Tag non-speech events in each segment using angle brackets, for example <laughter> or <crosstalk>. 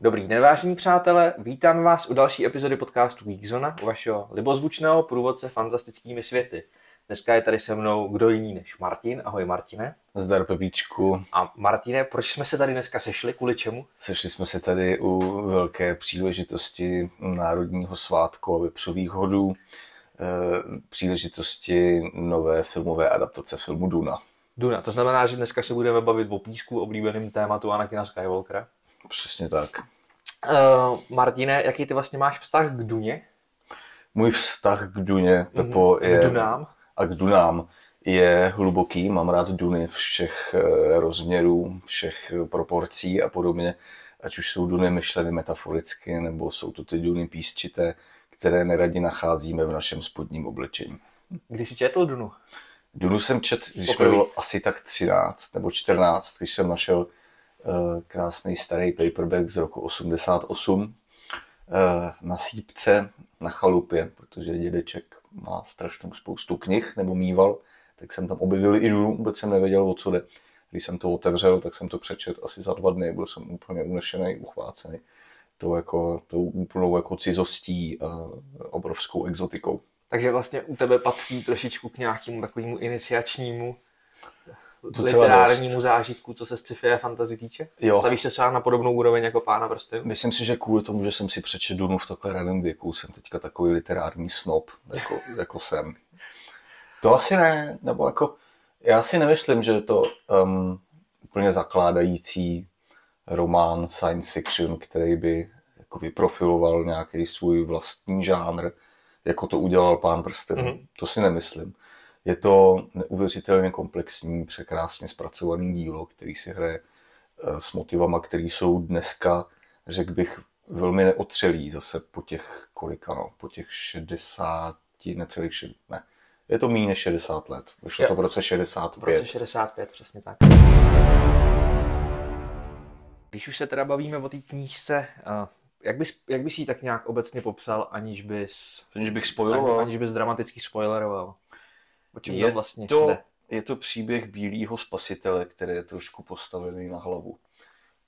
Dobrý den, vážení přátelé, vítám vás u další epizody podcastu Geekzona, u vašeho libozvučného průvodce fantastickými světy. Dneska je tady se mnou kdo jiný než Martin. Ahoj Martine. Zdar Pepíčku. A Martine, proč jsme se tady dneska sešli? Kvůli čemu? Sešli jsme se tady u velké příležitosti Národního svátku a vepřových hodů, příležitosti nové filmové adaptace filmu Duna. Duna, to znamená, že dneska se budeme bavit o písku, oblíbeným tématu Anakina Skywalkera. Přesně tak. Uh, Martine, jaký ty vlastně máš vztah k Duně? Můj vztah k Duně, Pepo, je... K Dunám? A k Dunám je hluboký. Mám rád Duny všech eh, rozměrů, všech proporcí a podobně. Ať už jsou Duny myšleny metaforicky, nebo jsou to ty Duny písčité, které neradi nacházíme v našem spodním oblečení. Kdy jsi četl Dunu? Dunu jsem čet, když mi bylo asi tak 13 nebo 14, když jsem našel Eh, krásný starý paperback z roku 88 eh, na sípce na chalupě, protože dědeček má strašnou spoustu knih, nebo mýval, tak jsem tam objevil i Dunu, vůbec jsem nevěděl, o co jde. Když jsem to otevřel, tak jsem to přečet asi za dva dny, byl jsem úplně unešený, uchvácený. To jako, tou úplnou jako cizostí a obrovskou exotikou. Takže vlastně u tebe patří trošičku k nějakému takovému iniciačnímu literárnímu zážitku, co se sci-fi a fantasy týče? Jo. Stavíš se třeba na podobnou úroveň jako pána prstenů? Myslím si, že kvůli tomu, že jsem si přečet Dunu v takhle raném věku, jsem teďka takový literární snob, jako, <laughs> jako jsem. To asi ne, nebo jako, já si nemyslím, že je to um, úplně zakládající román science fiction, který by jako vyprofiloval nějaký svůj vlastní žánr, jako to udělal pán prstenů. Mm-hmm. To si nemyslím. Je to neuvěřitelně komplexní, překrásně zpracovaný dílo, který si hraje eh, s motivama, které jsou dneska, řekl bych, velmi neotřelý zase po těch kolika, no, po těch 60, necelých 60, ne, je to méně než 60 let. Vyšlo jo. to v roce 65. V roce 65, přesně tak. Když už se teda bavíme o té knížce, eh, jak bys, jak bys ji tak nějak obecně popsal, aniž bys... Aniž bych spoiloval. Aniž bys dramaticky spoileroval. O čem je vlastně to, jde? Je to příběh bílého spasitele, který je trošku postavený na hlavu.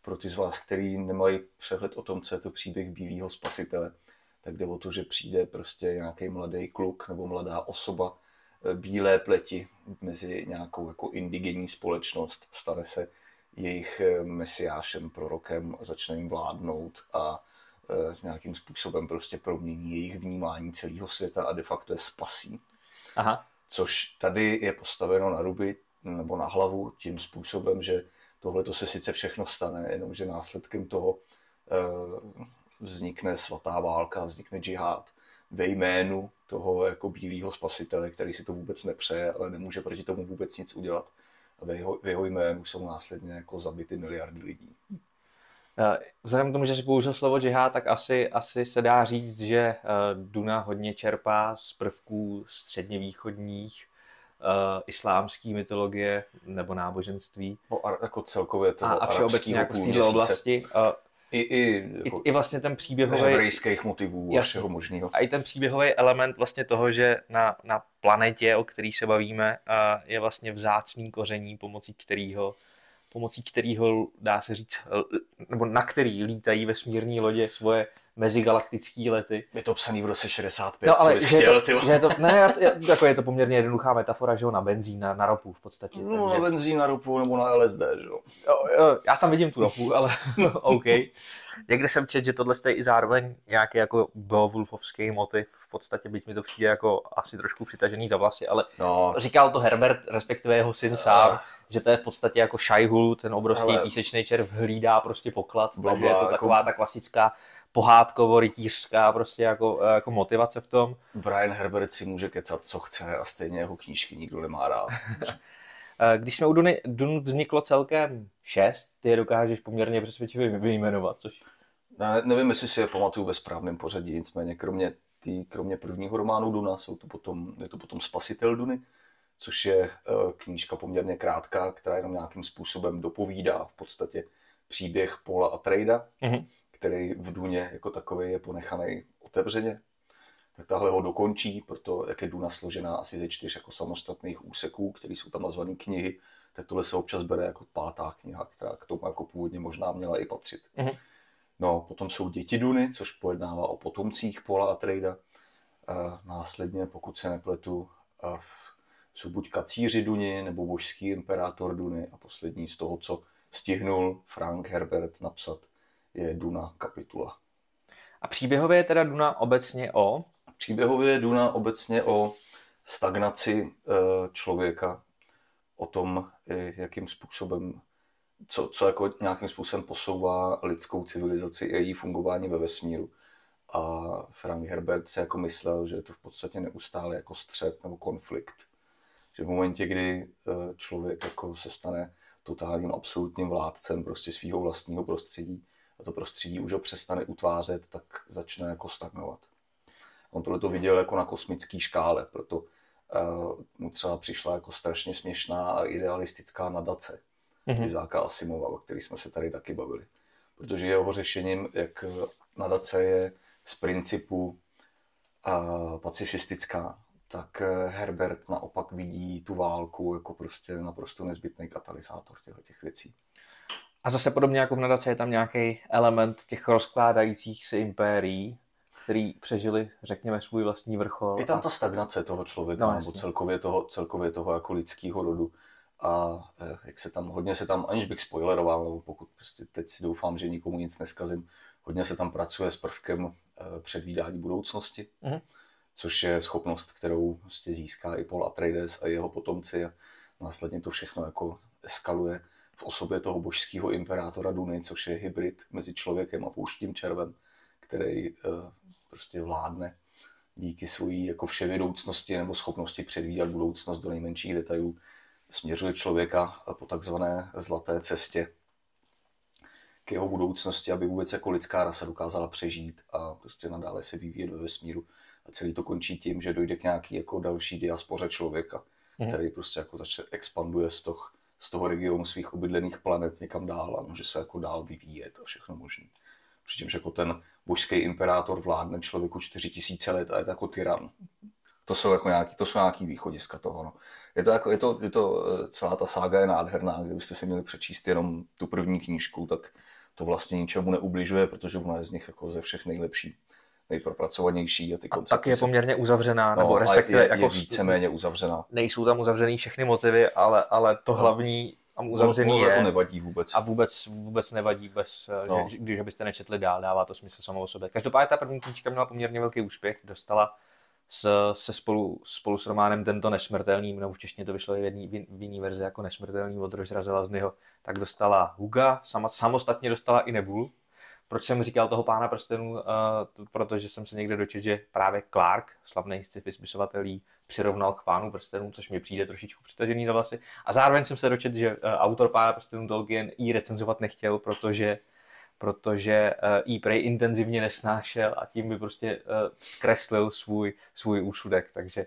Pro ty z vás, kteří nemají přehled o tom, co je to příběh bílého spasitele, tak jde o to, že přijde prostě nějaký mladý kluk nebo mladá osoba eh, bílé pleti mezi nějakou jako indigenní společnost, stane se jejich eh, mesiášem, prorokem, začne jim vládnout a e, nějakým způsobem prostě promění jejich vnímání celého světa a de facto je spasí. Aha což tady je postaveno na ruby nebo na hlavu tím způsobem, že tohle to se sice všechno stane, jenomže následkem toho e, vznikne svatá válka, vznikne džihad ve jménu toho jako bílého spasitele, který si to vůbec nepřeje, ale nemůže proti tomu vůbec nic udělat. A ve jeho, v jeho jménu jsou následně jako zabity miliardy lidí. Eh, vzhledem k tomu, že si použil slovo džihad, tak asi, asi se dá říct, že eh, Duna hodně čerpá z prvků středně východních uh, islámské mytologie nebo náboženství. No, a jako celkově toho a, a všeobecně jako z této oblasti. Uh, i, i, jako I, I vlastně ten příběhový... Hebrejských motivů a všeho možného. A i ten příběhový element vlastně toho, že na, na planetě, o který se bavíme, je vlastně vzácný koření, pomocí kterého pomocí kterého, dá se říct, nebo na který lítají vesmírní lodě svoje mezigalaktické lety. Je to psaný v roce 65, no, ale co že chtěl, to, že je to, ne, jako je to poměrně jednoduchá metafora, že jo, na benzín, na, na ropu v podstatě. No, takže... na benzín, na ropu nebo na LSD, že jo. jo, jo já tam vidím tu ropu, ale <laughs> OK. Někde jsem čet, že tohle je i zároveň nějaký jako Beowulfovský motiv, v podstatě byť mi to přijde jako asi trošku přitažený za vlasy, ale no. říkal to Herbert, respektive jeho syn sám, že to je v podstatě jako Šajhul, ten obrovský písečný červ hlídá prostě poklad, bla, takže je to jako... taková ta klasická pohádkovo rytířská prostě jako, jako motivace v tom. Brian Herbert si může kecat, co chce a stejně jeho knížky nikdo nemá rád. <laughs> Eh, když jsme u Duny, Dun vzniklo celkem šest, ty je dokážeš poměrně přesvědčivě vyjmenovat, což... Ne, nevím, jestli si je pamatuju ve správném pořadí, nicméně kromě, tý, kromě prvního románu Duna jsou to potom, je to potom Spasitel Duny, což je eh, knížka poměrně krátká, která jenom nějakým způsobem dopovídá v podstatě příběh Paula a Trejda, mm-hmm. Který v Duně jako takový je ponechaný otevřeně. tak tahle ho dokončí, proto jak je Duna složená asi ze čtyř jako samostatných úseků, které jsou tam nazvané knihy, tak tohle se občas bere jako pátá kniha, která k tomu jako původně možná měla i patřit. Mm-hmm. No, potom jsou Děti Duny, což pojednává o potomcích Paula a Trejda. následně, pokud se nepletu, jsou buď kacíři Duny nebo božský imperátor Duny a poslední z toho, co stihnul Frank Herbert napsat, je Duna kapitula. A příběhově je teda Duna obecně o? Příběhově je Duna obecně o stagnaci eh, člověka, o tom, jakým způsobem, co, co jako nějakým způsobem posouvá lidskou civilizaci a její fungování ve vesmíru. A Frank Herbert si jako myslel, že je to v podstatě neustále jako střed nebo konflikt. Že v momentě, kdy eh, člověk jako se stane totálním absolutním vládcem prostě svého vlastního prostředí a to prostředí už ho přestane utvářet, tak začne jako stagnovat. On tohle to viděl jako na kosmické škále, proto uh, mu třeba přišla jako strašně směšná a idealistická nadace mm-hmm. Izáka Asimova, o který jsme se tady taky bavili. Protože jeho řešením, jak nadace je z principu uh, pacifistická, tak eh, Herbert naopak vidí tu válku jako prostě naprosto nezbytný katalyzátor těchto těch věcí. A zase podobně jako v nadaci je tam nějaký element těch rozkládajících se impérií, který přežili, řekněme, svůj vlastní vrchol. Je tam ta stagnace toho člověka, no, nebo celkově toho, celkově toho jako lidského rodu. A eh, jak se tam, hodně se tam, aniž bych spoileroval, nebo pokud prostě teď si doufám, že nikomu nic neskazím, hodně se tam pracuje s prvkem eh, předvídání budoucnosti. Mm-hmm což je schopnost, kterou prostě získá i Paul Atreides a jeho potomci a následně to všechno jako eskaluje v osobě toho božského imperátora Duny, což je hybrid mezi člověkem a pouštím červem, který uh, prostě vládne díky svojí jako vševědoucnosti nebo schopnosti předvídat budoucnost do nejmenších detailů, směřuje člověka po takzvané zlaté cestě k jeho budoucnosti, aby vůbec jako lidská rasa dokázala přežít a prostě nadále se vyvíjet ve vesmíru a celý to končí tím, že dojde k nějaký jako další diaspoře člověka, mm. který prostě jako začne expanduje z toho, z toho regionu svých obydlených planet někam dál a může se jako dál vyvíjet a všechno možné. Přičemž jako ten božský imperátor vládne člověku 4000 let a je to jako tyran. To jsou jako nějaký, to jsou nějaký východiska toho. No. Je to, jako, je, to, je to, eh, celá ta sága je nádherná, kdybyste si měli přečíst jenom tu první knížku, tak to vlastně ničemu neubližuje, protože ona je z nich jako ze všech nejlepší nejpropracovanější a ty koncepty. A tak je poměrně uzavřená, no, nebo respektive je, je jako víceméně uzavřená. Nejsou tam uzavřený všechny motivy, ale, ale to no. hlavní tam uzavřený no, je. to nevadí vůbec. A vůbec, vůbec nevadí, bez, no. že, když byste nečetli dál, dává to smysl samo o sobě. Každopádně ta první knížka měla poměrně velký úspěch, dostala s, se spolu, spolu s románem Tento nesmrtelný, nebo v češtině to vyšlo i v jedný, v jiný verzi jako nesmrtelný od Rožra Zelaznyho, tak dostala Huga, sama, samostatně dostala i Nebul, proč jsem říkal toho pána prstenů? Uh, protože jsem se někde dočetl, že právě Clark, slavný sci-fi spisovatel, přirovnal k pánu prstenů, což mi přijde trošičku přitažený za vlasy. A zároveň jsem se dočetl, že uh, autor pána prstenů Tolkien ji recenzovat nechtěl, protože protože uh, jí prej intenzivně nesnášel a tím by prostě uh, zkreslil svůj, svůj úsudek, takže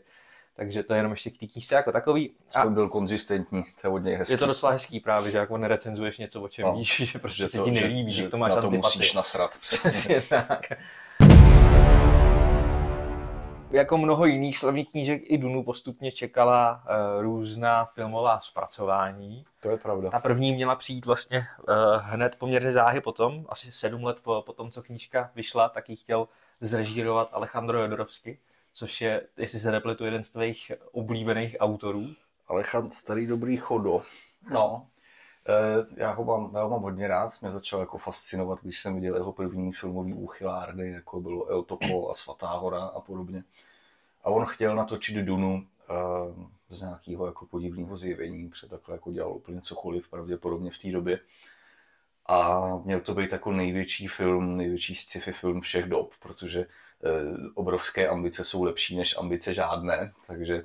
takže to je jenom ještě k té knížce jako takový. A byl konzistentní, to je hodně hezký. Je to docela hezký právě, že jako nerecenzuješ něco, o čem no, víš, že prostě že se ti nelíbí, že, že to máš na to antipatii. musíš nasrat, <laughs> přesně. tak. Jako mnoho jiných slavných knížek i Dunu postupně čekala uh, různá filmová zpracování. To je pravda. Ta první měla přijít vlastně uh, hned poměrně záhy potom, asi sedm let po, po tom, co knížka vyšla, tak ji chtěl zrežírovat Alejandro Jodorovsky což je, jestli se nepletu, jeden z tvých oblíbených autorů. Alejandro, starý dobrý chodo. No, e, já ho, mám, já ho mám hodně rád, mě začal jako fascinovat, když jsem viděl jeho první filmový úchylárny, jako bylo El Topo a Svatá hora a podobně. A on chtěl natočit Dunu e, z nějakého jako podivného zjevení, protože takhle jako dělal úplně cokoliv, pravděpodobně v té době. A měl to být jako největší film, největší sci-fi film všech dob, protože Eh, obrovské ambice jsou lepší než ambice žádné, takže...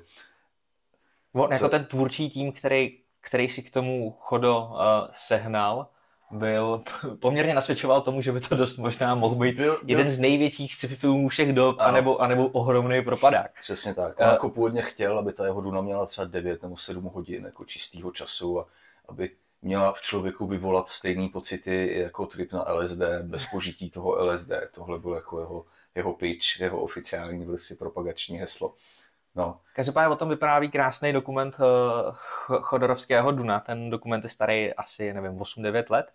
On, jako ten tvůrčí tým, který, který si k tomu chodo uh, sehnal, byl <laughs> poměrně nasvědčoval tomu, že by to dost možná mohl být byl, byl... jeden z největších sci-fi filmů všech dob, anebo, anebo ohromný propadák. Přesně tak. On uh, jako původně chtěl, aby ta jeho Duna měla třeba 9 nebo 7 hodin jako čistého času a aby měla v člověku vyvolat stejné pocity jako trip na LSD, bez požití toho LSD. Tohle byl jako jeho, jeho pitch, jeho oficiální prostě propagační heslo. No. Každopádně o tom vypráví krásný dokument uh, Chodorovského Duna. Ten dokument je starý asi, nevím, 8-9 let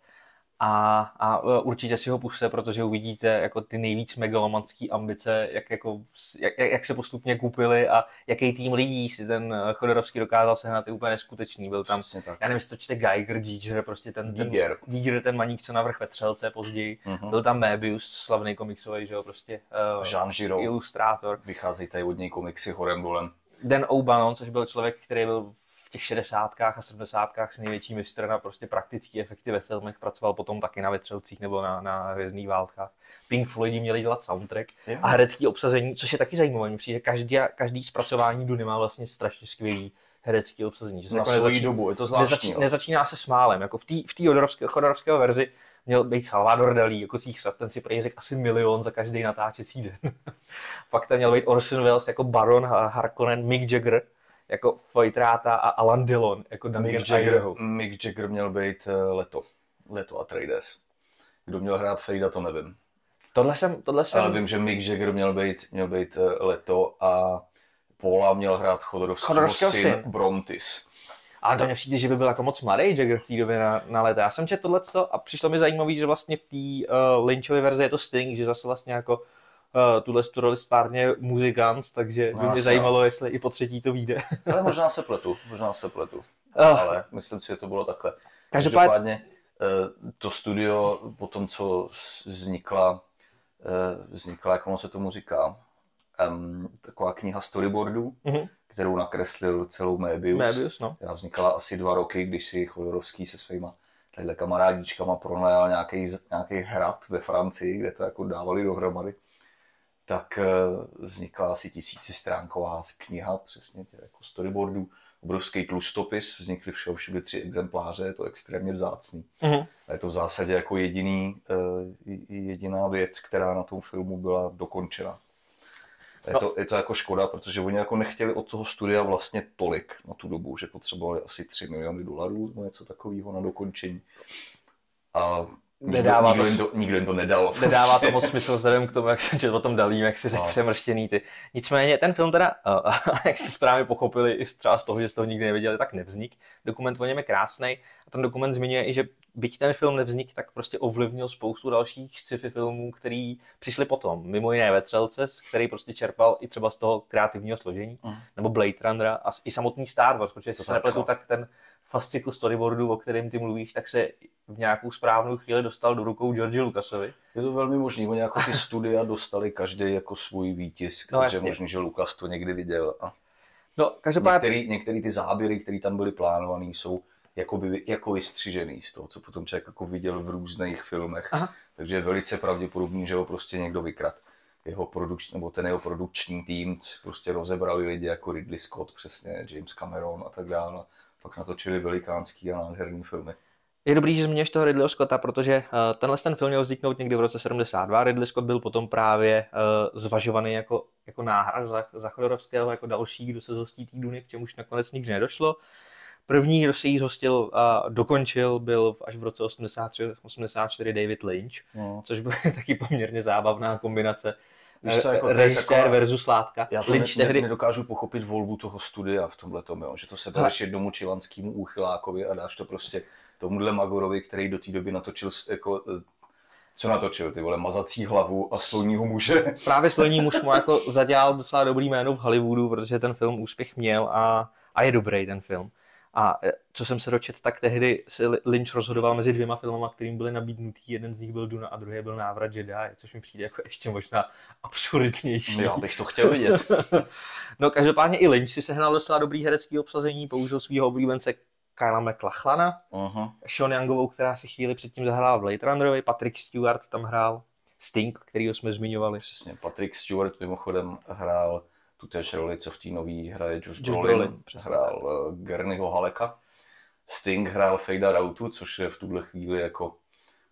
a, a e, určitě si ho puste, protože uvidíte jako ty nejvíc megalomanské ambice, jak, jako, jak, jak, se postupně kupili a jaký tým lidí si ten e, Chodorovský dokázal sehnat, je úplně neskutečný. Byl tam, tak. já nevím, jestli to čte Geiger, Giger, prostě ten, ten Giger. Giger, ten maník, co navrh ve Třelce později. Uh-huh. Byl tam Mebius, slavný komiksový, že jo, prostě uh, Jean Giraud, ilustrátor. Vycházejí tady od něj komiksy horem dolem. Dan O'Bannon, což byl člověk, který byl těch 60. a 70. s největší mistr na prostě praktické efekty ve filmech, pracoval potom taky na Vetřelcích nebo na, na Hvězdných válkách. Pink Floydi měli dělat soundtrack yeah. a herecký obsazení, což je taky zajímavé. Myslím, že každý, každý zpracování Duny má vlastně strašně skvělý herecký obsazení. Že se na jako svoji nezačíná, dobu, je to zvláštní. Nezačíná, nezačíná se smálem. Jako v té v Chodorovské, Chodorovského verzi měl být Salvador Dalí jako císař, ten si prý řekl asi milion za každý natáčecí den. <laughs> Pak tam měl být Orson Welles jako Baron Harkonnen, Mick Jagger, jako Fajtráta a Alan Dillon, jako Duncan Mick Jagger, Mick Jagger měl být eh, Leto. Leto a Trades. Kdo měl hrát Fejda, to nevím. Tohle jsem, tohle jsem... Ale vím, že Mick Jagger měl být, měl být eh, Leto a Paula měl hrát Chodorovského syn, syn Brontis. Ale to mě přijde, že by byl jako moc mladý Jagger v té době na, na leta. Já jsem četl tohleto a přišlo mi zajímavé, že vlastně v té uh, Lynchové verzi je to Sting, že zase vlastně jako tuhle roli stvárně muzikant, takže no, by mě zajímalo, no. jestli i po třetí to vyjde. <laughs> Ale možná se pletu, možná se pletu. Uh. Ale myslím si, že to bylo takhle. Každopádně uh, to studio po tom, co vznikla, uh, vznikla, jak ono se tomu říká, um, taková kniha storyboardů, uh-huh. kterou nakreslil celou Mebius, Mebius no. která vznikala asi dva roky, když si Chodorovský se svýma tadyhle kamarádičkama pronajal nějaký, nějaký hrad ve Francii, kde to jako dávali dohromady tak eh, vznikla asi tisícistránková kniha, přesně těch jako storyboardů, obrovský tlustopis, vznikly všeho všude tři exempláře, je to extrémně vzácný. Mm-hmm. A je to v zásadě jako jediný, eh, jediná věc, která na tom filmu byla dokončena. Je, no. to, je to jako škoda, protože oni jako nechtěli od toho studia vlastně tolik na tu dobu, že potřebovali asi 3 miliony dolarů nebo něco takového na dokončení. A Nedává nikdo, to, jim to, nikdo jim to nedal. <laughs> Nedává to prostě. moc smysl vzhledem k tomu, jak se o tom dalím, jak si řekl, no. přemrštěný ty. Nicméně ten film teda, <laughs> jak jste správně pochopili, i třeba z toho, že jste ho nikdy neviděli, tak nevznik. Dokument o něm je krásný a ten dokument zmiňuje i, že byť ten film nevznik, tak prostě ovlivnil spoustu dalších sci-fi filmů, který přišli potom. Mimo jiné Vetřelce, který prostě čerpal i třeba z toho kreativního složení, mm. nebo Blade Runner a i samotný Star Wars, protože to se nepletu, no. tak ten fascikl storyboardu, o kterém ty mluvíš, tak se v nějakou správnou chvíli dostal do rukou George Lucasovi. Je to velmi možný, oni jako ty studia dostali každý jako svůj výtisk, no, takže možný, že Lucas to někdy viděl. A no, každopádně... Některý, některý ty záběry, které tam byly plánované, jsou jako, by, jako vystřižený z toho, co potom člověk jako viděl v různých filmech. Aha. Takže je velice pravděpodobný, že ho prostě někdo vykrad. Jeho produč, nebo ten jeho produkční tým prostě rozebrali lidi jako Ridley Scott, přesně James Cameron a tak dále. Pak natočili velikánský a nádherný filmy. Je dobrý, že zmíníš toho Ridleyho Scotta, protože uh, tenhle ten film měl vzniknout někdy v roce 72. Ridley Scott byl potom právě uh, zvažovaný jako, jako náhra za, za Chodorovského, jako další, kdo se zhostí té Duny, k čemuž nakonec nikdy nedošlo. První, kdo se jí zhostil a dokončil, byl až v roce 83-84 David Lynch, no. což byla <laughs> taky poměrně zábavná kombinace Víš co, jako režisér taková, versus látka. Já to Lynch ne, tehdy... nedokážu pochopit volbu toho studia v tomhle tom, že to se dáš jednomu čilanskému úchylákovi a dáš to prostě tomuhle Magorovi, který do té doby natočil jako eh, co natočil, ty vole, mazací hlavu a sloního muže. <laughs> Právě sloní muž mu jako zadělal docela dobrý jméno v Hollywoodu, protože ten film úspěch měl a, a je dobrý ten film. A e, co jsem se dočet, tak tehdy se Lynch rozhodoval mezi dvěma filmama, kterým byly nabídnutý. Jeden z nich byl Duna a druhý byl Návrat Jedi, což mi přijde jako ještě možná absurdnější. Já bych to chtěl vidět. <laughs> no každopádně i Lynch si sehnal docela dobrý herecký obsazení, použil svého oblíbence Kyla McLachlana, uh-huh. Sean Youngovou, která si chvíli předtím zahrála v Blade Runnerovi, Patrick Stewart tam hrál, Sting, kterýho jsme zmiňovali. Přesně, Patrick Stewart mimochodem hrál tu též roli, co v té nové hraje Josh, Josh Brolin, Brolin hrál uh, Gernyho Haleka. Sting hrál Fejda Rautu, což je v tuhle chvíli jako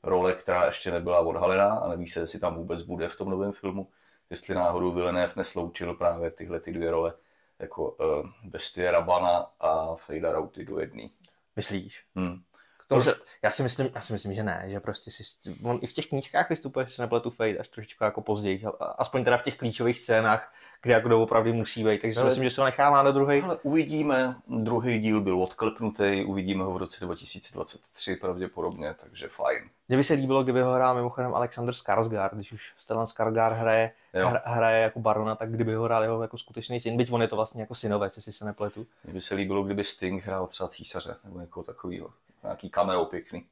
role, která ještě nebyla odhalená a neví se, jestli tam vůbec bude v tom novém filmu. Jestli náhodou Villeneuve nesloučil právě tyhle ty dvě role jako uh, Bestie Rabana a Fejda Rauty do jedné. Myslíš? Hmm. Tomu se, já, si myslím, já si myslím, že ne, že prostě si, on i v těch knížkách vystupuje, že se nepletu Fade až trošičku jako později, aspoň teda v těch klíčových scénách, kde jako opravdu musí být, takže ale, si myslím, že se ho nechává na druhý. Ale uvidíme, druhý díl byl odklepnutý, uvidíme ho v roce 2023 pravděpodobně, takže fajn. Mně by se líbilo, kdyby ho hrál mimochodem Alexander Skarsgård, když už Stellan Skarsgård hraje, hraje jako barona, tak kdyby ho hrál jeho jako skutečný syn, byť on je to vlastně jako synovec, jestli se nepletu. Mně by se líbilo, kdyby Sting hrál třeba císaře, nebo jako takovýho nějaký cameo pěkný.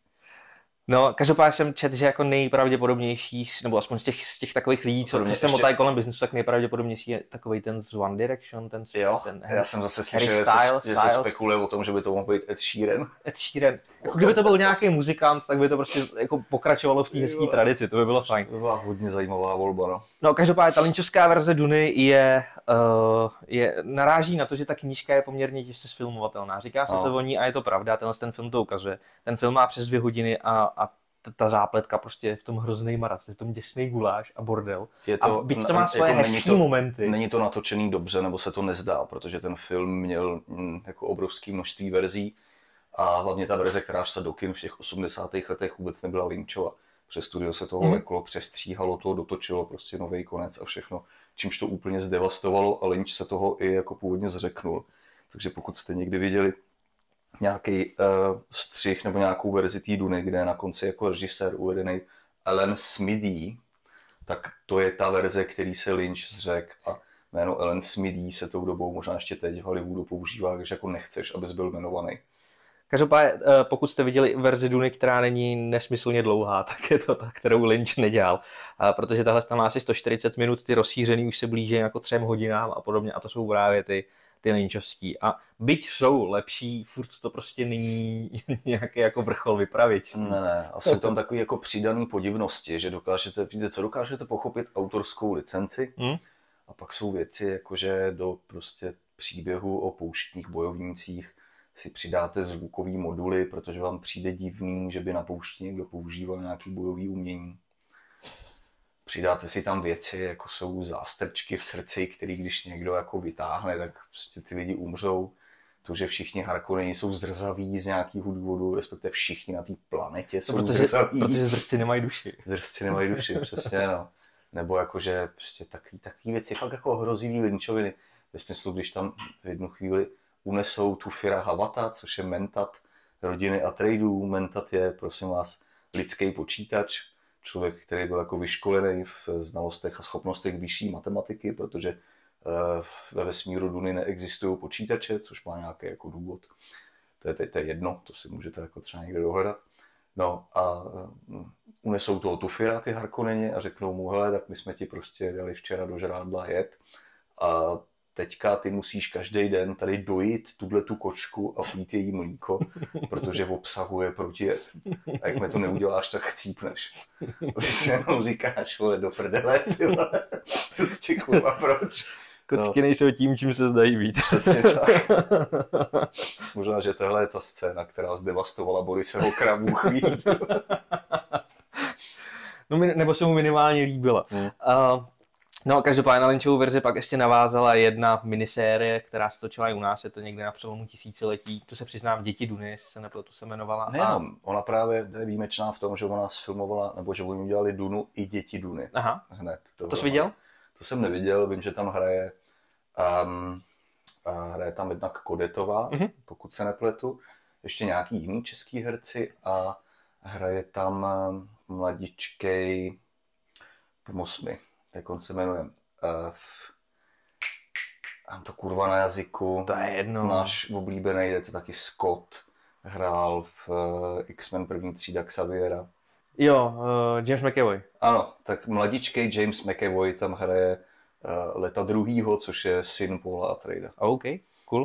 No, každopádně jsem čet, že jako nejpravděpodobnější, nebo aspoň z těch, z těch takových lidí, co, co se ještě... motají kolem biznesu, tak nejpravděpodobnější je takový ten z One Direction, ten, jo, ten já jsem zase slyšel, že, se, že se spekuluje o tom, že by to mohl být Ed Sheeran. <laughs> Ed Sheeran. Jako kdyby to byl nějaký muzikant, tak by to prostě jako pokračovalo v té hezké tradici, to by bylo fajn. To by byla hodně zajímavá volba, no. No, každopádně ta linčovská verze Duny je, uh, je, naráží na to, že ta knížka je poměrně těžce sfilmovatelná. Říká se no. to o ní a je to pravda, tenhle ten film to ukazuje. Ten film má přes dvě hodiny a, a ta zápletka prostě je v tom hrozný maras, je v tom děsný guláš a bordel. Je to, a byť to má svoje jako hezký momenty. Není to natočený dobře, nebo se to nezdá, protože ten film měl mm, jako obrovské množství verzí a hlavně ta verze, která šla do kin v těch 80. letech vůbec nebyla Lynchova. Přes studio se toho hmm. leklo, přestříhalo to, dotočilo prostě nový konec a všechno, čímž to úplně zdevastovalo a Lynch se toho i jako původně zřeknul. Takže pokud jste někdy viděli nějaký uh, střih nebo nějakou verzi té Duny, kde je na konci jako režisér uvedený Ellen Smithy, tak to je ta verze, který se Lynch zřek a jméno Ellen Smithy se tou dobou možná ještě teď v Hollywoodu používá, když jako nechceš, abys byl jmenovaný. Každopádně, eh, pokud jste viděli verzi Duny, která není nesmyslně dlouhá, <laughs> tak je to ta, kterou Lynch nedělal. Protože tahle tam má asi 140 minut, ty rozšířený už se blíží jako třem hodinám a podobně. A to jsou právě ty ty Lynchovský. A byť jsou lepší, furt to prostě není <laughs> nějaký jako vrchol vypravěčství. Ne, ne. A jsou tam takové jako přidané podivnosti, že dokážete, víte, co dokážete pochopit autorskou licenci, hmm? a pak jsou věci, jakože do prostě příběhu o pouštních bojovnících si přidáte zvukové moduly, protože vám přijde divný, že by na poušti někdo používal nějaký bojový umění přidáte si tam věci, jako jsou zástrčky v srdci, který když někdo jako vytáhne, tak prostě ty lidi umřou. To, že všichni Harkonneni jsou zrzaví z nějakého důvodu, respektive všichni na té planetě jsou protože, zrzaví. Protože zrzci nemají duši. Zrzci nemají duši, přesně, no. Nebo jakože prostě takový, takový věci, fakt jako hrozivý linčoviny. Ve smyslu, když tam v jednu chvíli unesou tu Fira Havata, což je mentat rodiny a tradeů. Mentat je, prosím vás, lidský počítač, člověk, který byl jako vyškolený v znalostech a schopnostech vyšší matematiky, protože eh, ve vesmíru Duny neexistují počítače, což má nějaký jako důvod. To je, to, to je jedno, to si můžete jako třeba někde dohledat. No a eh, unesou toho Tufira, ty Harkoneni, a řeknou mu, hele, tak my jsme ti prostě dali včera do žrádla jet a teďka ty musíš každý den tady dojít tuhle tu kočku a pít její mlíko, <laughs> protože obsahuje protijet. A jak mi to neuděláš, tak chcípneš. Ty si jenom říkáš, vole, do prdele, ty vole. Prostě kurva, proč? Kočky no. nejsou tím, čím se zdají být. Přesně tak. <laughs> Možná, že tohle je ta scéna, která zdevastovala Boriseho kravu chvíli. <laughs> no, nebo se mu minimálně líbila. Hmm. Uh, No, každopádně na Lynchovu verzi pak ještě navázala jedna minisérie, která se točila i u nás, je to někde na přelomu tisíciletí. To se přiznám, Děti Duny, jestli se nepletu, se jmenovala. Nejenom, a... ona právě je výjimečná v tom, že ona sfilmovala, nebo že oni udělali Dunu i Děti Duny. Aha. Hned. To jsi viděl? To jsem neviděl, vím, že tam hraje, um, hraje tam jednak Kodetová, mm-hmm. pokud se nepletu, ještě nějaký jiný český herci a hraje tam mladičkej, pomoz mi, jak on se jmenuje, uh, mám to kurva na jazyku. To je jedno. Náš oblíbený je to taky Scott. Hrál v uh, X-Men první třída Xaviera. Jo, uh, James McAvoy. Ano, tak mladičkej James McAvoy tam hraje uh, Leta druhýho, což je syn Paula Atrejda. OK, cool.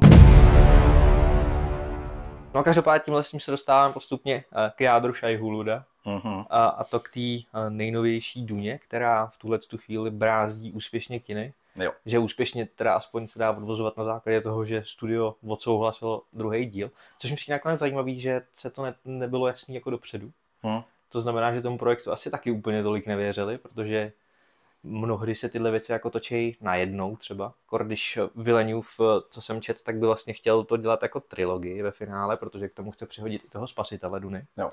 No každopádně tímhle se dostáváme postupně k jádru Šajhuluda. Uh-huh. A, a to k té nejnovější Duně, která v tuhle tu chvíli brázdí úspěšně kiny. Jo. Že úspěšně teda aspoň se dá odvozovat na základě toho, že studio odsouhlasilo druhý díl. Což mi přijde nakonec zajímavý, že se to ne, nebylo jasný jako dopředu. Uh-huh. To znamená, že tomu projektu asi taky úplně tolik nevěřili, protože mnohdy se tyhle věci jako točí najednou třeba. Kor, když Villeneuve, co jsem čet, tak by vlastně chtěl to dělat jako trilogii ve finále, protože k tomu chce přihodit i toho spasitele Duny. Jo.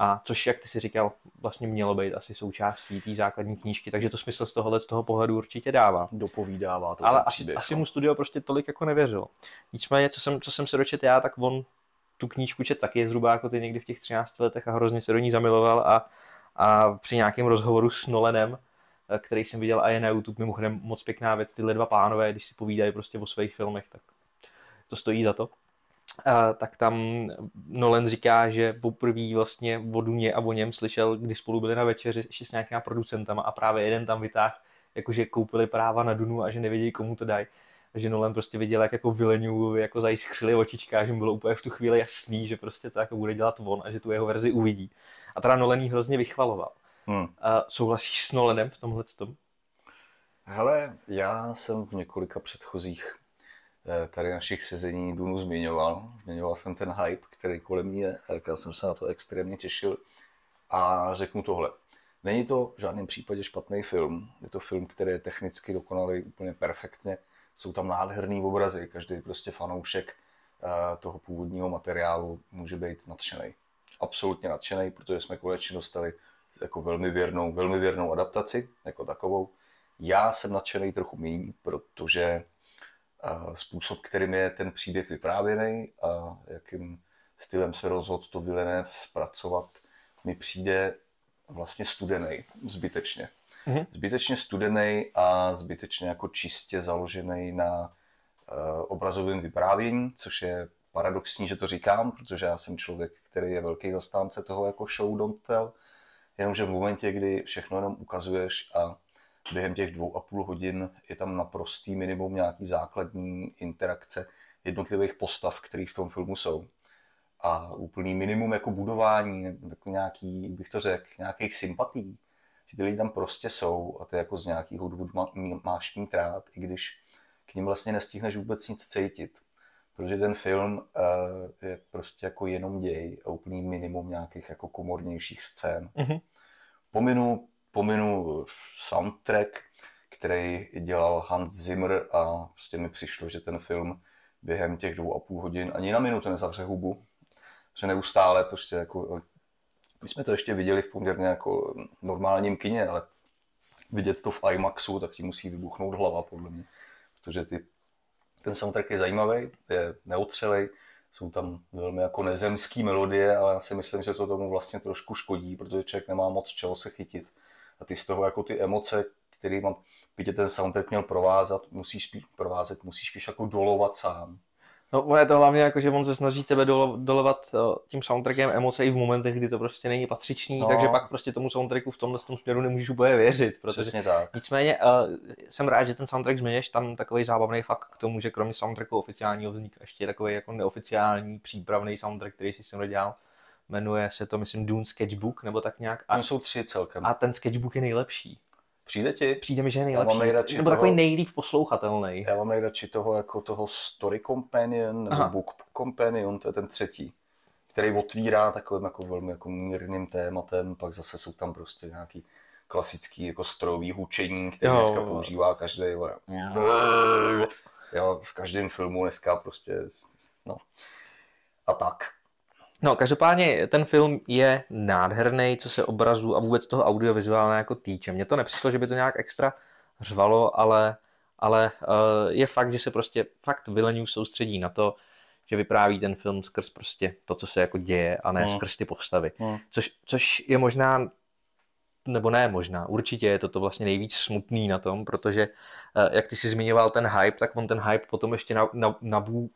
A což, jak ty si říkal, vlastně mělo být asi součástí té základní knížky, takže to smysl z tohohle z toho pohledu určitě dává. Dopovídává to. Ale asi, asi mu studio prostě tolik jako nevěřilo. Nicméně, co jsem, co jsem se dočet já, tak on tu knížku čet taky zhruba jako ty někdy v těch 13 letech a hrozně se do ní zamiloval a, a při nějakém rozhovoru s Nolanem, eh, který jsem viděl a je na YouTube, mimochodem moc pěkná věc, tyhle dva pánové, když si povídají prostě o svých filmech, tak to stojí za to. A, tak tam Nolan říká, že poprvé vlastně o Duně a o něm slyšel, kdy spolu byli na večeři ještě s nějakýma producentama a právě jeden tam vytáhl, jakože koupili práva na Dunu a že nevědějí, komu to dají. A že Nolan prostě viděl, jak jako Villeneuve jako zajiskřili očička, že mu bylo úplně v tu chvíli jasný, že prostě to jako bude dělat on a že tu jeho verzi uvidí. A teda Nolan hrozně vychvaloval. Hmm. A souhlasíš s Nolanem v tomhle tom? Hele, já jsem v několika předchozích tady našich sezení Dunu zmiňoval. Zmiňoval jsem ten hype, který kolem ní je, já jsem se na to extrémně těšil. A řeknu tohle. Není to v žádném případě špatný film. Je to film, který je technicky dokonalý úplně perfektně. Jsou tam nádherný obrazy. Každý prostě fanoušek eh, toho původního materiálu může být nadšený. Absolutně nadšený, protože jsme konečně dostali jako velmi věrnou, velmi věrnou adaptaci jako takovou. Já jsem nadšený trochu méně, protože eh, způsob, kterým je ten příběh vyprávěný a jakým stylem se rozhodl to Villeneuve zpracovat, mi přijde vlastně studený, zbytečně. Mm-hmm. Zbytečně studený a zbytečně jako čistě založený na uh, obrazovém vyprávění, což je paradoxní, že to říkám, protože já jsem člověk, který je velký zastánce toho jako show don't tell, jenomže v momentě, kdy všechno jenom ukazuješ a během těch dvou a půl hodin je tam naprostý minimum nějaký základní interakce jednotlivých postav, které v tom filmu jsou. A úplný minimum jako budování, jako nějaký, jak bych to řekl, nějakých sympatí, že ty lidi tam prostě jsou a ty jako z nějakého důvodu má, máš mít rád, i když k ním vlastně nestihneš vůbec nic cítit. Protože ten film uh, je prostě jako jenom děj a úplný minimum nějakých jako komornějších scén. Mm-hmm. Pominu, pominu soundtrack, který dělal Hans Zimmer a prostě mi přišlo, že ten film během těch dvou a půl hodin ani na minutu nezavře hubu. Že neustále prostě jako my jsme to ještě viděli v poměrně jako normálním kině, ale vidět to v IMAXu, tak ti musí vybuchnout hlava, podle mě. Protože ty, ten soundtrack je zajímavý, je neotřelej, jsou tam velmi jako nezemský melodie, ale já si myslím, že to tomu vlastně trošku škodí, protože člověk nemá moc čeho se chytit. A ty z toho jako ty emoce, které mám, by tě ten soundtrack měl provázat, musíš spíš provázet, musíš spíš jako dolovat sám. No, ono je to hlavně jako, že on se snaží tebe dolo, dolovat uh, tím soundtrackem emoce i v momentech, kdy to prostě není patřičný, no. takže pak prostě tomu soundtracku v tomhle tom směru nemůžeš úplně věřit. Protože... Přesně tak. Nicméně uh, jsem rád, že ten soundtrack zmiňuješ, tam takový zábavný fakt k tomu, že kromě soundtracku oficiálního vzniká ještě takový jako neoficiální přípravný soundtrack, který si jsem dodělal. Jmenuje se to, myslím, Dune Sketchbook, nebo tak nějak. A, jsou tři celkem. A ten sketchbook je nejlepší. Přijde ti? Přijde mi, že je nejlepší. Já mám nejradši nebo toho, takový nejlíp poslouchatelný. Já mám nejradši toho jako toho Story Companion nebo Aha. Book Companion, to je ten třetí, který otvírá takovým jako velmi jako mírným tématem, pak zase jsou tam prostě nějaký klasický jako strojový hučení, který jo, dneska používá každý. Jo, v každém filmu dneska prostě, no. A tak. No, každopádně ten film je nádherný, co se obrazu a vůbec toho audiovizuálně jako týče. Mně to nepřišlo, že by to nějak extra řvalo, ale, ale uh, je fakt, že se prostě fakt Villeneuve soustředí na to, že vypráví ten film skrz prostě to, co se jako děje a ne hmm. skrz ty postavy. Hmm. Což, což je možná nebo ne možná, určitě je to, to vlastně nejvíc smutný na tom, protože eh, jak ty si zmiňoval ten hype, tak on ten hype potom ještě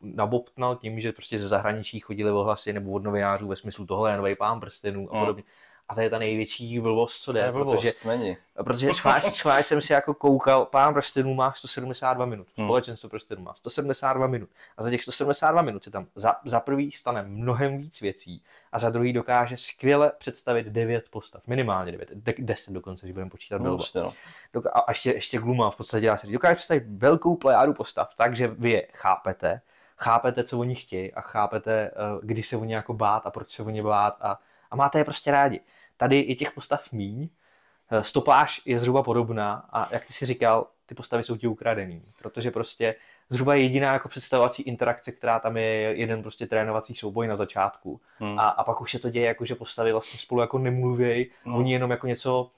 nabobtnal tím, že prostě ze zahraničí chodili ohlasy nebo od novinářů ve smyslu tohle je nový pán prstenů a hmm. podobně. Mm. A to je ta největší blbost, co jde. Blbost, protože, není. protože šváš, šváš jsem si jako koukal, pán prstenů má 172 minut, hmm. společenstvo prstenů má 172 minut. A za těch 172 minut se tam za, za prvý stane mnohem víc věcí a za druhý dokáže skvěle představit 9 postav, minimálně 9, 10 dokonce, když budeme počítat no, no. A ještě, ještě Gluma v podstatě dá se dokáže představit velkou plejádu postav, takže vy je chápete, chápete, co oni chtějí a chápete, eh, kdy se oni jako bát a proč se oni bát a a máte je prostě rádi. Tady je těch postav míň, eh, stopáž je zhruba podobná a jak ty si říkal, ty postavy jsou ti ukradený, protože prostě zhruba jediná jako představovací interakce, která tam je, jeden prostě trénovací souboj na začátku. Hmm. A, a pak už se to děje, jako že postavy vlastně spolu jako nemluvějí, hmm. oni jenom jako něco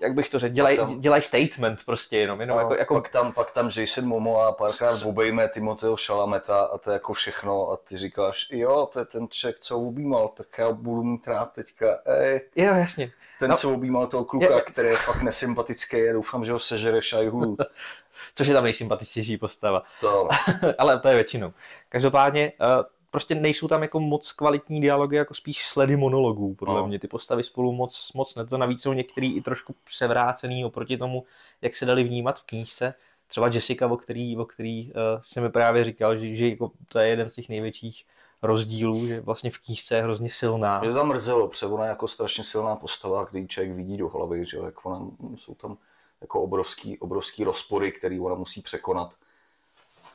jak bych to řekl, dělají dělaj statement prostě jenom. jenom no, jako, jako... Pak, tam, pak tam Jason Momoa párkrát s... obejme Timoteo Šalameta a to je jako všechno a ty říkáš, jo, to je ten ček, co objímal, tak já budu mít rád teďka, ej. Jo, jasně. Ten, no. co objímal toho kluka, je, který je fakt nesympatický, já doufám, že ho sežere Shai <laughs> Což je tam nejsympatičtější postava. To. <laughs> Ale to je většinou. Každopádně, uh, prostě nejsou tam jako moc kvalitní dialogy, jako spíš sledy monologů, podle no. mě. Ty postavy spolu moc, moc ne. To navíc jsou některý i trošku převrácený oproti tomu, jak se dali vnímat v knížce. Třeba Jessica, o který, o který uh, jsem mi právě říkal, že, že jako to je jeden z těch největších rozdílů, že vlastně v knížce je hrozně silná. Mě to mrzelo, protože ona je jako strašně silná postava, když člověk vidí do hlavy, že jak ona, jsou tam jako obrovský, obrovský rozpory, který ona musí překonat.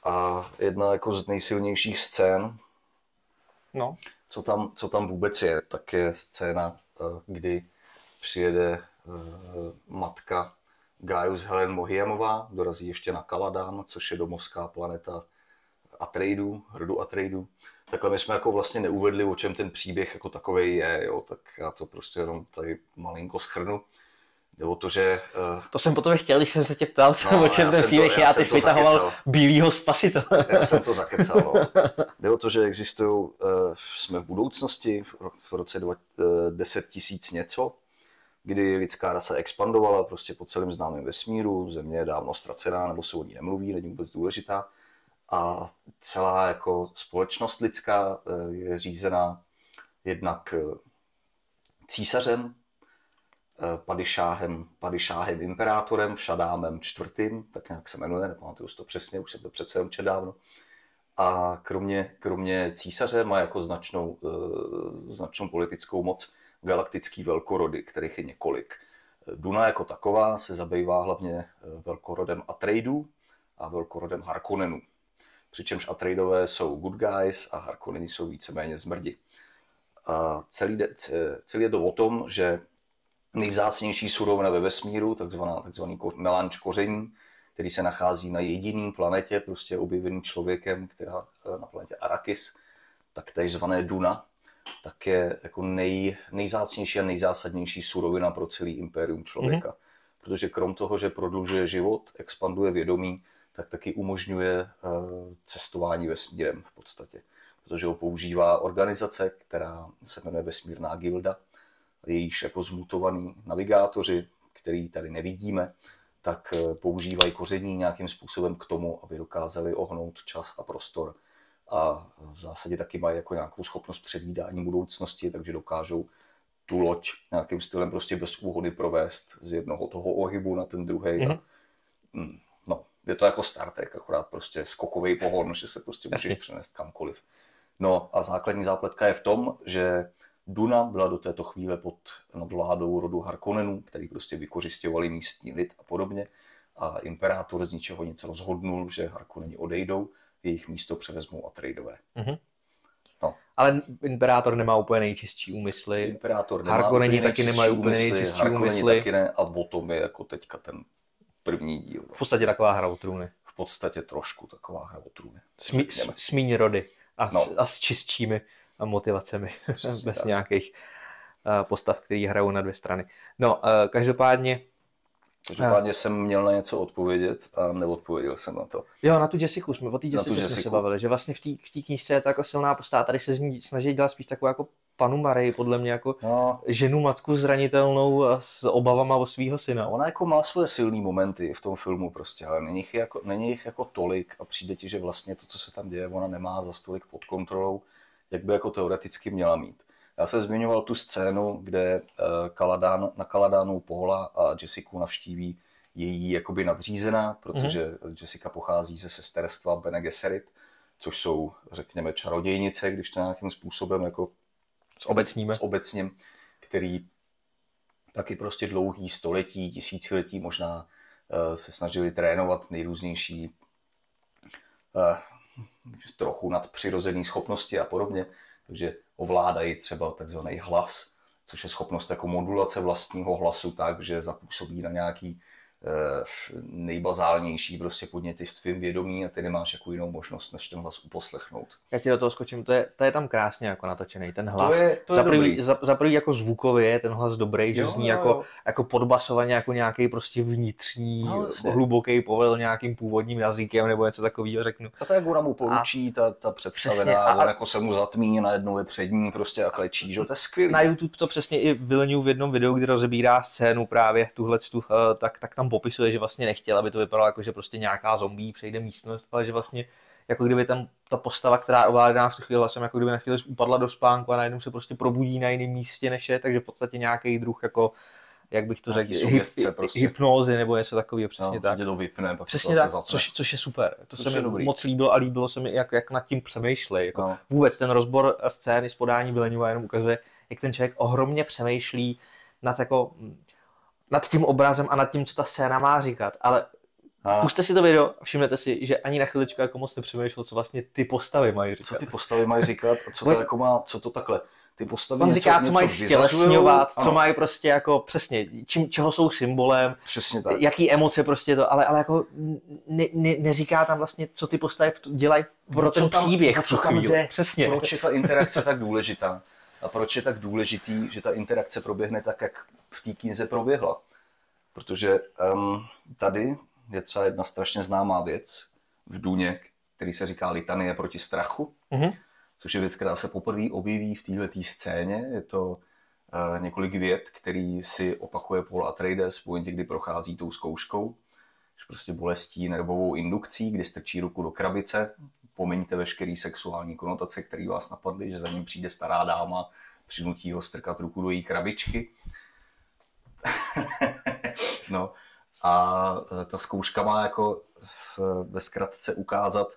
A jedna jako z nejsilnějších scén, no. co, tam, co tam vůbec je, tak je scéna, eh, kdy přijede eh, matka Gaius Helen Mohiamová, dorazí ještě na Kaladan, což je domovská planeta Atreidu, hrdu Atreidu. Takhle my jsme jako vlastně neuvedli, o čem ten příběh jako takový je, jo, tak já to prostě jenom tady malinko schrnu. Jde o to, že... Uh... To jsem potom chtěl, když jsem se tě ptal, no, o čem ten příběh já, ty jsi vytahoval bílýho spasitele. Já jsem to zakecal, no. <laughs> Jde o to, že existují, uh, jsme v budoucnosti, v, v roce dva, uh, 10 tisíc něco, kdy lidská rasa expandovala prostě po celém známém vesmíru, země je dávno ztracená, nebo se o ní nemluví, není vůbec důležitá. A celá jako společnost lidská je řízená jednak císařem, Eh, padišáhem, padišáhem imperátorem, Šadámem čtvrtým, tak nějak se jmenuje, nepamatuju si to přesně, už jsem to přece jenom dávno. A kromě, kromě císaře má jako značnou, uh, značnou politickou moc galaktický velkorody, kterých je několik. Duna jako taková se zabývá hlavně eh, velkorodem Atreidu a velkorodem Harkonnenů. Přičemž Atreidové jsou good guys a Harkonneni jsou víceméně zmrdi. A celý, celý je to o tom, že nejvzácnější surovina ve vesmíru, takzvaná, takzvaný melanč koření, který se nachází na jediném planetě, prostě objevený člověkem, která eh, na planetě Arrakis, tak zvané Duna, tak je jako nej, nejvzácnější a nejzásadnější surovina pro celý impérium člověka. Mm-hmm. Protože krom toho, že prodlužuje život, expanduje vědomí, tak taky umožňuje uh, cestování vesmírem v podstatě. Protože ho používá organizace, která se jmenuje Vesmírná gilda, jejíž jako zmutovaný navigátoři, který tady nevidíme, tak eh, používají koření nějakým způsobem k tomu, aby dokázali ohnout čas a prostor. A v zásadě taky mají jako nějakou schopnost předvídání budoucnosti, takže dokážou tu loď nějakým stylem prostě bez úhody provést z jednoho toho ohybu na ten druhý. Mm-hmm. No, je to jako Star Trek, akorát prostě skokový pohon, že se prostě můžeš přenést kamkoliv. No a základní zápletka je v tom, že Duna byla do této chvíle pod nadvládou rodu Harkonnenů, který prostě vykořišťovali místní lid a podobně. A imperátor z ničeho nic rozhodnul, že Harkonneni odejdou, jejich místo převezmou Atreidové. Mm-hmm. No. Ale imperátor nemá úplně nejčistší úmysly. Imperátor nemá Harkonneni taky nemají úplně nejčistší úmysly. taky ne a o tom je jako teďka ten první díl. V podstatě taková hra o trůny. V podstatě trošku taková hra o trůny. Smí, smíň rody a, no. a s čistšími motivacemi, <laughs> Přesně bez tak. nějakých uh, postav, které hrajou na dvě strany. No, uh, každopádně Každopádně jsem měl na něco odpovědět a neodpověděl jsem na to. Jo, na tu Jessiku jsme, o té Jessice jsme se bavili, že vlastně v té knižce je to jako silná postava, tady se z ní snaží dělat spíš takovou jako panu Marii, podle mě jako no. ženu matku zranitelnou a s obavama o svého syna. Ona jako má svoje silné momenty v tom filmu prostě, ale není jich, jako, není jich jako tolik a přijde ti, že vlastně to, co se tam děje, ona nemá za stolik pod kontrolou jak by jako teoreticky měla mít. Já jsem zmiňoval tu scénu, kde eh, Kaladán, na Kaladánu Paula a Jessica navštíví její jakoby nadřízená, protože mm-hmm. Jessica pochází ze sesterstva Bene Gesserit, což jsou, řekněme, čarodějnice, když to nějakým způsobem jako s obecním, s obecním který taky prostě dlouhý století, tisíciletí možná uh, se snažili trénovat nejrůznější uh, trochu nadpřirozené schopnosti a podobně, takže ovládají třeba takzvaný hlas což je schopnost jako modulace vlastního hlasu tak, že zapůsobí na nějaký nejbazálnější prostě podněty v tvém vědomí a ty nemáš jako jinou možnost, než ten hlas uposlechnout. Já ti do toho skočím, to je, to je tam krásně jako natočený, ten hlas. To je, to je za, prvý, za, za prvý jako zvukově je ten hlas dobrý, že jo, zní jo, jako, jo. jako podbasovaně jako nějaký prostě vnitřní, no, vlastně. hluboký povel nějakým původním jazykem nebo něco takového řeknu. A to jak ona mu poručí, a, ta, ta představená, a, on jako se mu zatmí, najednou je před ní prostě a klečí, že to je skvělé. Na YouTube to přesně i Vilniu v jednom videu, kdy rozebírá scénu právě tuhle, tu, eh, tak, tak tam popisuje, že vlastně nechtěl, aby to vypadalo jako, že prostě nějaká zombie přejde místnost, ale že vlastně jako kdyby tam ta postava, která ovládá v tu chvíli hlasem, jako kdyby na chvíli upadla do spánku a najednou se prostě probudí na jiném místě než je, takže v podstatě nějaký druh jako jak bych to řekl, hyp, prostě. hypnózy nebo něco takového, přesně no, tak. to vypne, pak přesně tak, což, což, je super. To se mi dobrý. moc líbilo a líbilo se mi, jak, jak nad tím přemýšlej. Jako no. Vůbec ten rozbor scény z podání Villeneuve jenom ukazuje, jak ten člověk ohromně přemýšlí nad jako nad tím obrazem a nad tím, co ta scéna má říkat, ale a... Puste si to video a všimnete si, že ani na chviličku jako moc nepřemýšlel, co vlastně ty postavy mají říkat. Co ty postavy mají říkat a co to jako má, co to takhle. Ty postavy On něco, říká, co mají stělesňovat, co mají prostě jako přesně, čím, čeho jsou symbolem, přesně tak. jaký emoce prostě to, ale, ale jako ne, ne, neříká tam vlastně, co ty postavy dělají pro ten tam, příběh. Co tam jde, přesně. Proč je ta interakce tak důležitá a proč je tak důležitý, že ta interakce proběhne tak, jak v té knize proběhla. Protože um, tady je třeba jedna strašně známá věc v Duně, který se říká litanie proti strachu, mm-hmm. což je věc, která se poprvé objeví v této scéně. Je to uh, několik vět, který si opakuje Paul Atreides v momentě, kdy prochází tou zkouškou. Prostě bolestí nervovou indukcí, kdy strčí ruku do krabice, pomiňte veškerý sexuální konotace, které vás napadly, že za ním přijde stará dáma, přinutí ho strkat ruku do její krabičky. <laughs> no a e, ta zkouška má jako ve zkratce ukázat,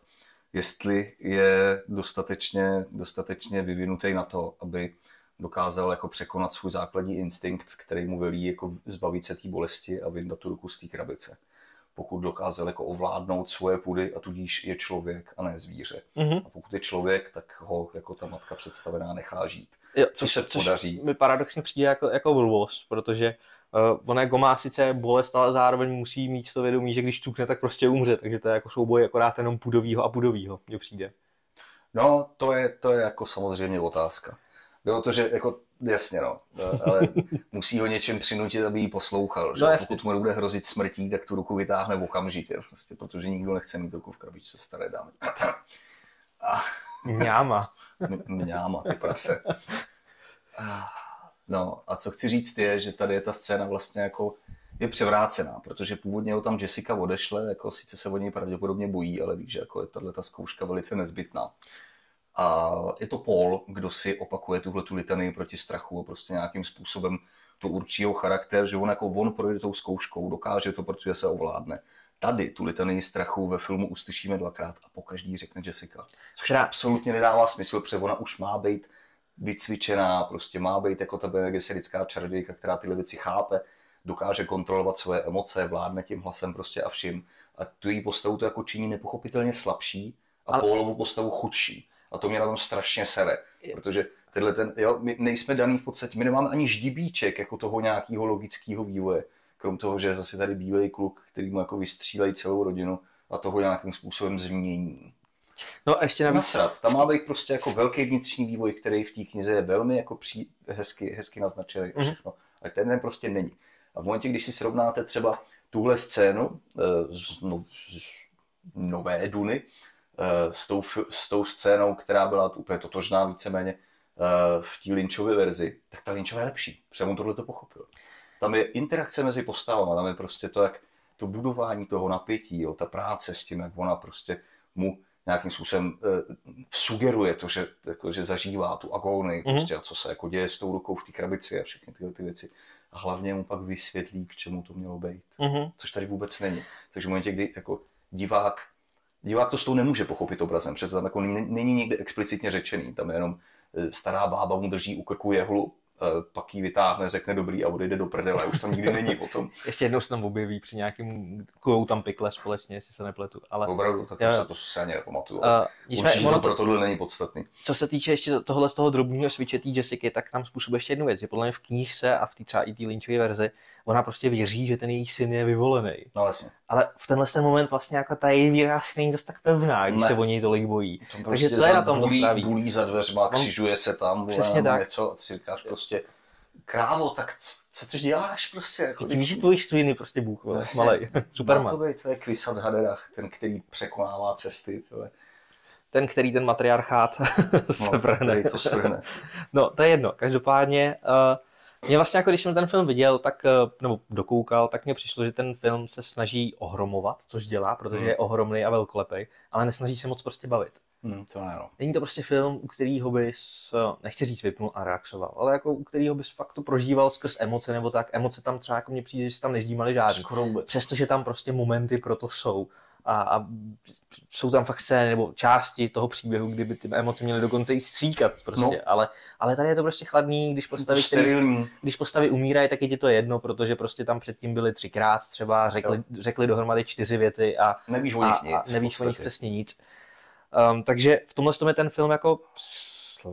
jestli je dostatečně, dostatečně vyvinutý na to, aby dokázal jako překonat svůj základní instinkt, který mu velí jako zbavit se té bolesti a vyndat tu ruku z té krabice. Pokud dokázal jako ovládnout svoje půdy a tudíž je člověk a ne zvíře. Mm-hmm. A pokud je člověk, tak ho jako ta matka představená nechá žít. Jo, co se podaří. mi paradoxně přijde jako, jako blbost, protože Uh, ona jako má sice bolest, ale zároveň musí mít to vědomí, že když cukne, tak prostě umře, takže to je jako souboj akorát jenom pudovýho a pudovýho, mně přijde. No, to je, to je jako samozřejmě otázka. Jo, to, že jako, jasně no, ale <laughs> musí ho něčem přinutit, aby ji poslouchal. Že? No, Pokud mu bude hrozit smrtí, tak tu ruku vytáhne okamžitě, prostě, protože nikdo nechce mít ruku v krabičce staré dámy. A... Mňáma. Mňáma, ty prase. No a co chci říct je, že tady je ta scéna vlastně jako je převrácená, protože původně ho tam Jessica odešle, jako sice se o něj pravděpodobně bojí, ale víš, že jako je tahle ta zkouška velice nezbytná. A je to Paul, kdo si opakuje tuhle tu litanii proti strachu a prostě nějakým způsobem to určí jeho charakter, že on jako on projde tou zkouškou, dokáže to, protože se ovládne. Tady tu litanii strachu ve filmu uslyšíme dvakrát a po každý řekne Jessica. Což absolutně nedává smysl, protože ona už má být vycvičená, prostě má být jako ta Bene čarodějka, která tyhle věci chápe, dokáže kontrolovat svoje emoce, vládne tím hlasem prostě a vším. A tu její postavu to jako činí nepochopitelně slabší a Ale... Paulovu postavu chudší. A to mě na tom strašně sere, protože tenhle ten, jo, my nejsme daný v podstatě, my nemáme ani ždibíček jako toho nějakého logického vývoje, krom toho, že je zase tady bílej kluk, který mu jako vystřílejí celou rodinu a toho nějakým způsobem změní. No a ještě navíc... Nasrat. Tam má být prostě jako velký vnitřní vývoj, který v té knize je velmi jako pří, hezky, hezky naznačený mm-hmm. všechno. Ale ten, ten prostě není. A v momentě, když si srovnáte třeba tuhle scénu uh, z, no, z Nové Duny s, tou, s tou scénou, která byla úplně totožná víceméně uh, v té Lynchově verzi, tak ta Lynchová je lepší, protože on tohle to pochopil. Tam je interakce mezi postavami, tam je prostě to, jak to budování toho napětí, jo, ta práce s tím, jak ona prostě mu nějakým způsobem uh, sugeruje to, že, jako, že zažívá tu agónii, mm-hmm. prostě, a co se jako děje s tou rukou v té krabici a všechny tyhle ty věci. A hlavně mu pak vysvětlí, k čemu to mělo být. Mm-hmm. Což tady vůbec není. Takže v momentě, kdy jako divák, divák to s tou nemůže pochopit obrazem, protože tam jako není, nikdy explicitně řečený. Tam je jenom eh, stará bába mu drží u krku jehlu uh, pak ji vytáhne, řekne dobrý a odejde do prdele, už tam nikdy není potom. <laughs> Ještě jednou se tam objeví při nějakým, kujou tam pikle společně, jestli se nepletu. Ale... Opravdu, tak já, se to se ani nepamatuju. Uh, Určitě to pro tohle není podstatný. Co se týče ještě tohle z toho drobného té Jessica, tak tam způsobuje ještě jednu věc, že podle mě v knížce a v té třeba i té Lynchové verzi, ona prostě věří, že ten její syn je vyvolený. No vlastně. Ale v tenhle ten moment vlastně jako ta její víra není zase tak pevná, když ne. se o něj tolik bojí. Tam prostě Takže to je na tom bulí, bulí za dveřma, křižuje se tam, Přesně tak. něco, ty si říkáš prostě, krávo, tak co to děláš prostě? Jako, ty víš, že tvůj stviny prostě Bůh, vlastně, malej, <laughs> Superman. Má to být, to je Kvisat Haderach, ten, který překonává cesty, to je. Ten, který ten matriarchát se <laughs> no, vrhne. to svrhne. no, to je jedno. Každopádně, uh, mě vlastně jako když jsem ten film viděl, tak, uh, nebo dokoukal, tak mně přišlo, že ten film se snaží ohromovat, což dělá, protože hmm. je ohromný a velkolepý, ale nesnaží se moc prostě bavit. Hmm, to ne, no. Není to prostě film, u kterého bys, eh, nechci říct vypnul a relaxoval, ale jako u kterého bys fakt to prožíval skrz emoce, nebo tak emoce tam třeba jako mě přijde, že tam neždímali žádný. Skoro vůbec. Přestože tam prostě momenty pro to jsou. A, a jsou tam fakt scény nebo části toho příběhu, kdyby ty emoce měly dokonce i stříkat prostě, no. ale, ale tady je to prostě chladný, když postavy, který, když postavy umírají, tak je ti to jedno, protože prostě tam předtím byli třikrát třeba, řekli, řekli dohromady čtyři věty a nevíš o nich nic. A nevíš o nich přesně nic. Um, takže v tomhle tom je ten film jako,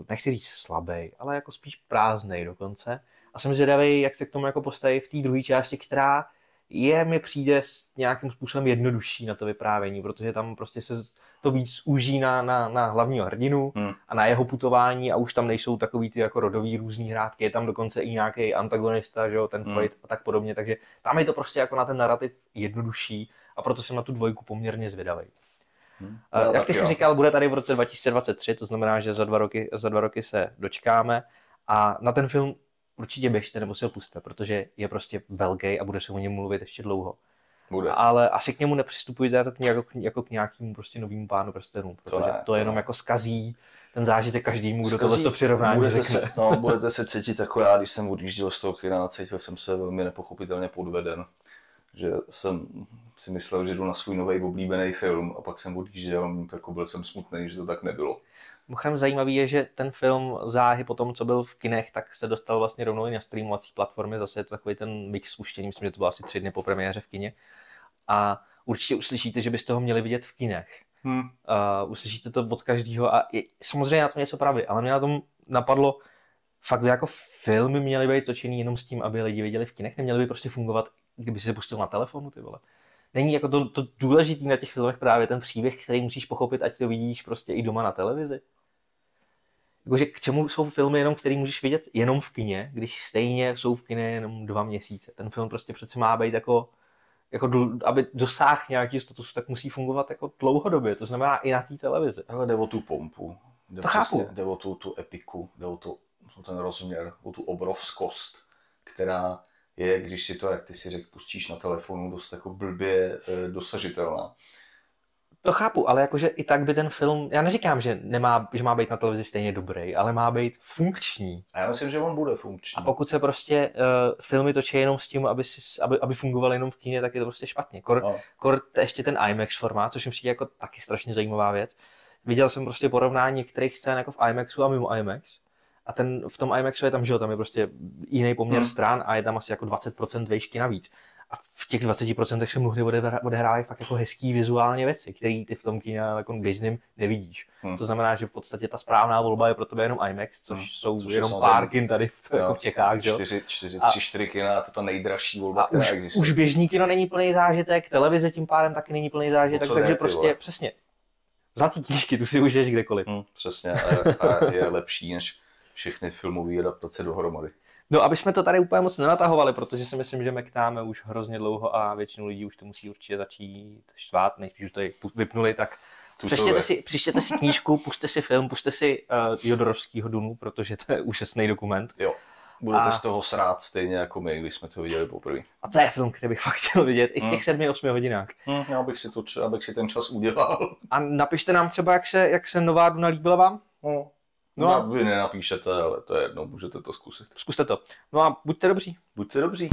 nechci říct slabý, ale jako spíš prázdnej dokonce. A jsem zvědavý, jak se k tomu jako postaví v té druhé části, která je, mi přijde nějakým způsobem jednodušší na to vyprávění, protože tam prostě se to víc uží na, na, na hlavního hrdinu hmm. a na jeho putování a už tam nejsou takový ty jako rodový různý hrátky, je tam dokonce i nějaký antagonista, že jo, ten hmm. a tak podobně, takže tam je to prostě jako na ten narrativ jednodušší a proto jsem na tu dvojku poměrně zvědavý. Hmm. No, Jak ty jsi jo. říkal, bude tady v roce 2023, to znamená, že za dva roky, za dva roky se dočkáme a na ten film určitě běžte nebo si ho puste, protože je prostě velký a bude se o něm mluvit ještě dlouho. Bude. Ale asi k němu nepřistupujte jako k, jako, jako k nějakému prostě novému pánu prstenů, protože to, ne, to, to jenom ne. jako skazí ten zážitek každému, kdo tohle to přirovnání budete řekne. Se, no, budete se cítit jako já, když jsem odjížděl z toho kina, cítil jsem se velmi nepochopitelně podveden. Že jsem si myslel, že jdu na svůj nový oblíbený film a pak jsem odjížděl, jako byl jsem smutný, že to tak nebylo. Mimochodem zajímavý je, že ten film záhy po tom, co byl v kinech, tak se dostal vlastně rovnou i na streamovací platformy. Zase je to takový ten mix spuštění, myslím, že to bylo asi tři dny po premiéře v kině. A určitě uslyšíte, že byste ho měli vidět v kinech. Hmm. Uh, uslyšíte to od každého a je, samozřejmě na tom něco pravdy, ale mě na tom napadlo, fakt by jako filmy měly být točený jenom s tím, aby lidi viděli v kinech, neměly by prostě fungovat, kdyby si se pustil na telefonu, ty vole není jako to, to důležité na těch filmech právě ten příběh, který musíš pochopit, ať to vidíš prostě i doma na televizi. Jakože k čemu jsou filmy jenom, který můžeš vidět jenom v kině, když stejně jsou v kině jenom dva měsíce. Ten film prostě přece má být jako, jako aby dosáhl nějaký statusu, tak musí fungovat jako dlouhodobě, to znamená i na té televizi. Ale jde o tu pompu, jde, to přesně, chápu. jde o tu, tu epiku, jde o, tu, o ten rozměr, o tu obrovskost, která je, když si to, jak ty si řekl, pustíš na telefonu, dost jako blbě e, dosažitelná. To chápu, ale jakože i tak by ten film, já neříkám, že, nemá, že má být na televizi stejně dobrý, ale má být funkční. A já myslím, že on bude funkční. A pokud se prostě uh, filmy točí jenom s tím, aby, si, aby, aby fungovaly jenom v kíně, tak je to prostě špatně. Kor, no. kor ještě ten IMAX formát, což mi přijde jako taky strašně zajímavá věc. Viděl jsem prostě porovnání některých scén jako v IMAXu a mimo IMAX a ten v tom IMAXu je tam, že jo, tam je prostě jiný poměr hmm. stran a je tam asi jako 20% výšky navíc. A v těch 20% se mnohdy odehrávají fakt jako hezký vizuálně věci, které ty v tom kině jako běžným nevidíš. Hmm. To znamená, že v podstatě ta správná volba je pro tebe jenom IMAX, což hmm. jsou což jenom pár kin tady v, jako v Čechách. Že? 4, 4, 3, 4 kina, to je ta nejdražší volba, a která už, existuje. Už běžný kino není plný zážitek, televize tím pádem taky není plný zážitek, takže ne, prostě vole? přesně. Zlatý knížky, tu si užiješ kdekoliv. Hmm, přesně, a, a je lepší než všechny filmové adaptace dohromady. No, aby jsme to tady úplně moc nenatahovali, protože si myslím, že mektáme už hrozně dlouho a většinu lidí už to musí určitě začít štvát, nejspíš už to vypnuli, tak přečtěte si, přečtěte si knížku, puste si film, puste si uh, Jodorovskýho Dunu, protože to je úžasný dokument. Jo. Budete a... z toho srát stejně jako my, když jsme to viděli poprvé. A to je film, který bych fakt chtěl vidět i v těch hmm. sedmi, osmi hodinách. Hmm, já bych si, to, abych si ten čas udělal. A napište nám třeba, jak se, jak se nová Duna líbila vám. Hmm. No a vy nenapíšete, ale to je jedno, můžete to zkusit. Zkuste to. No a buďte dobří. Buďte dobří.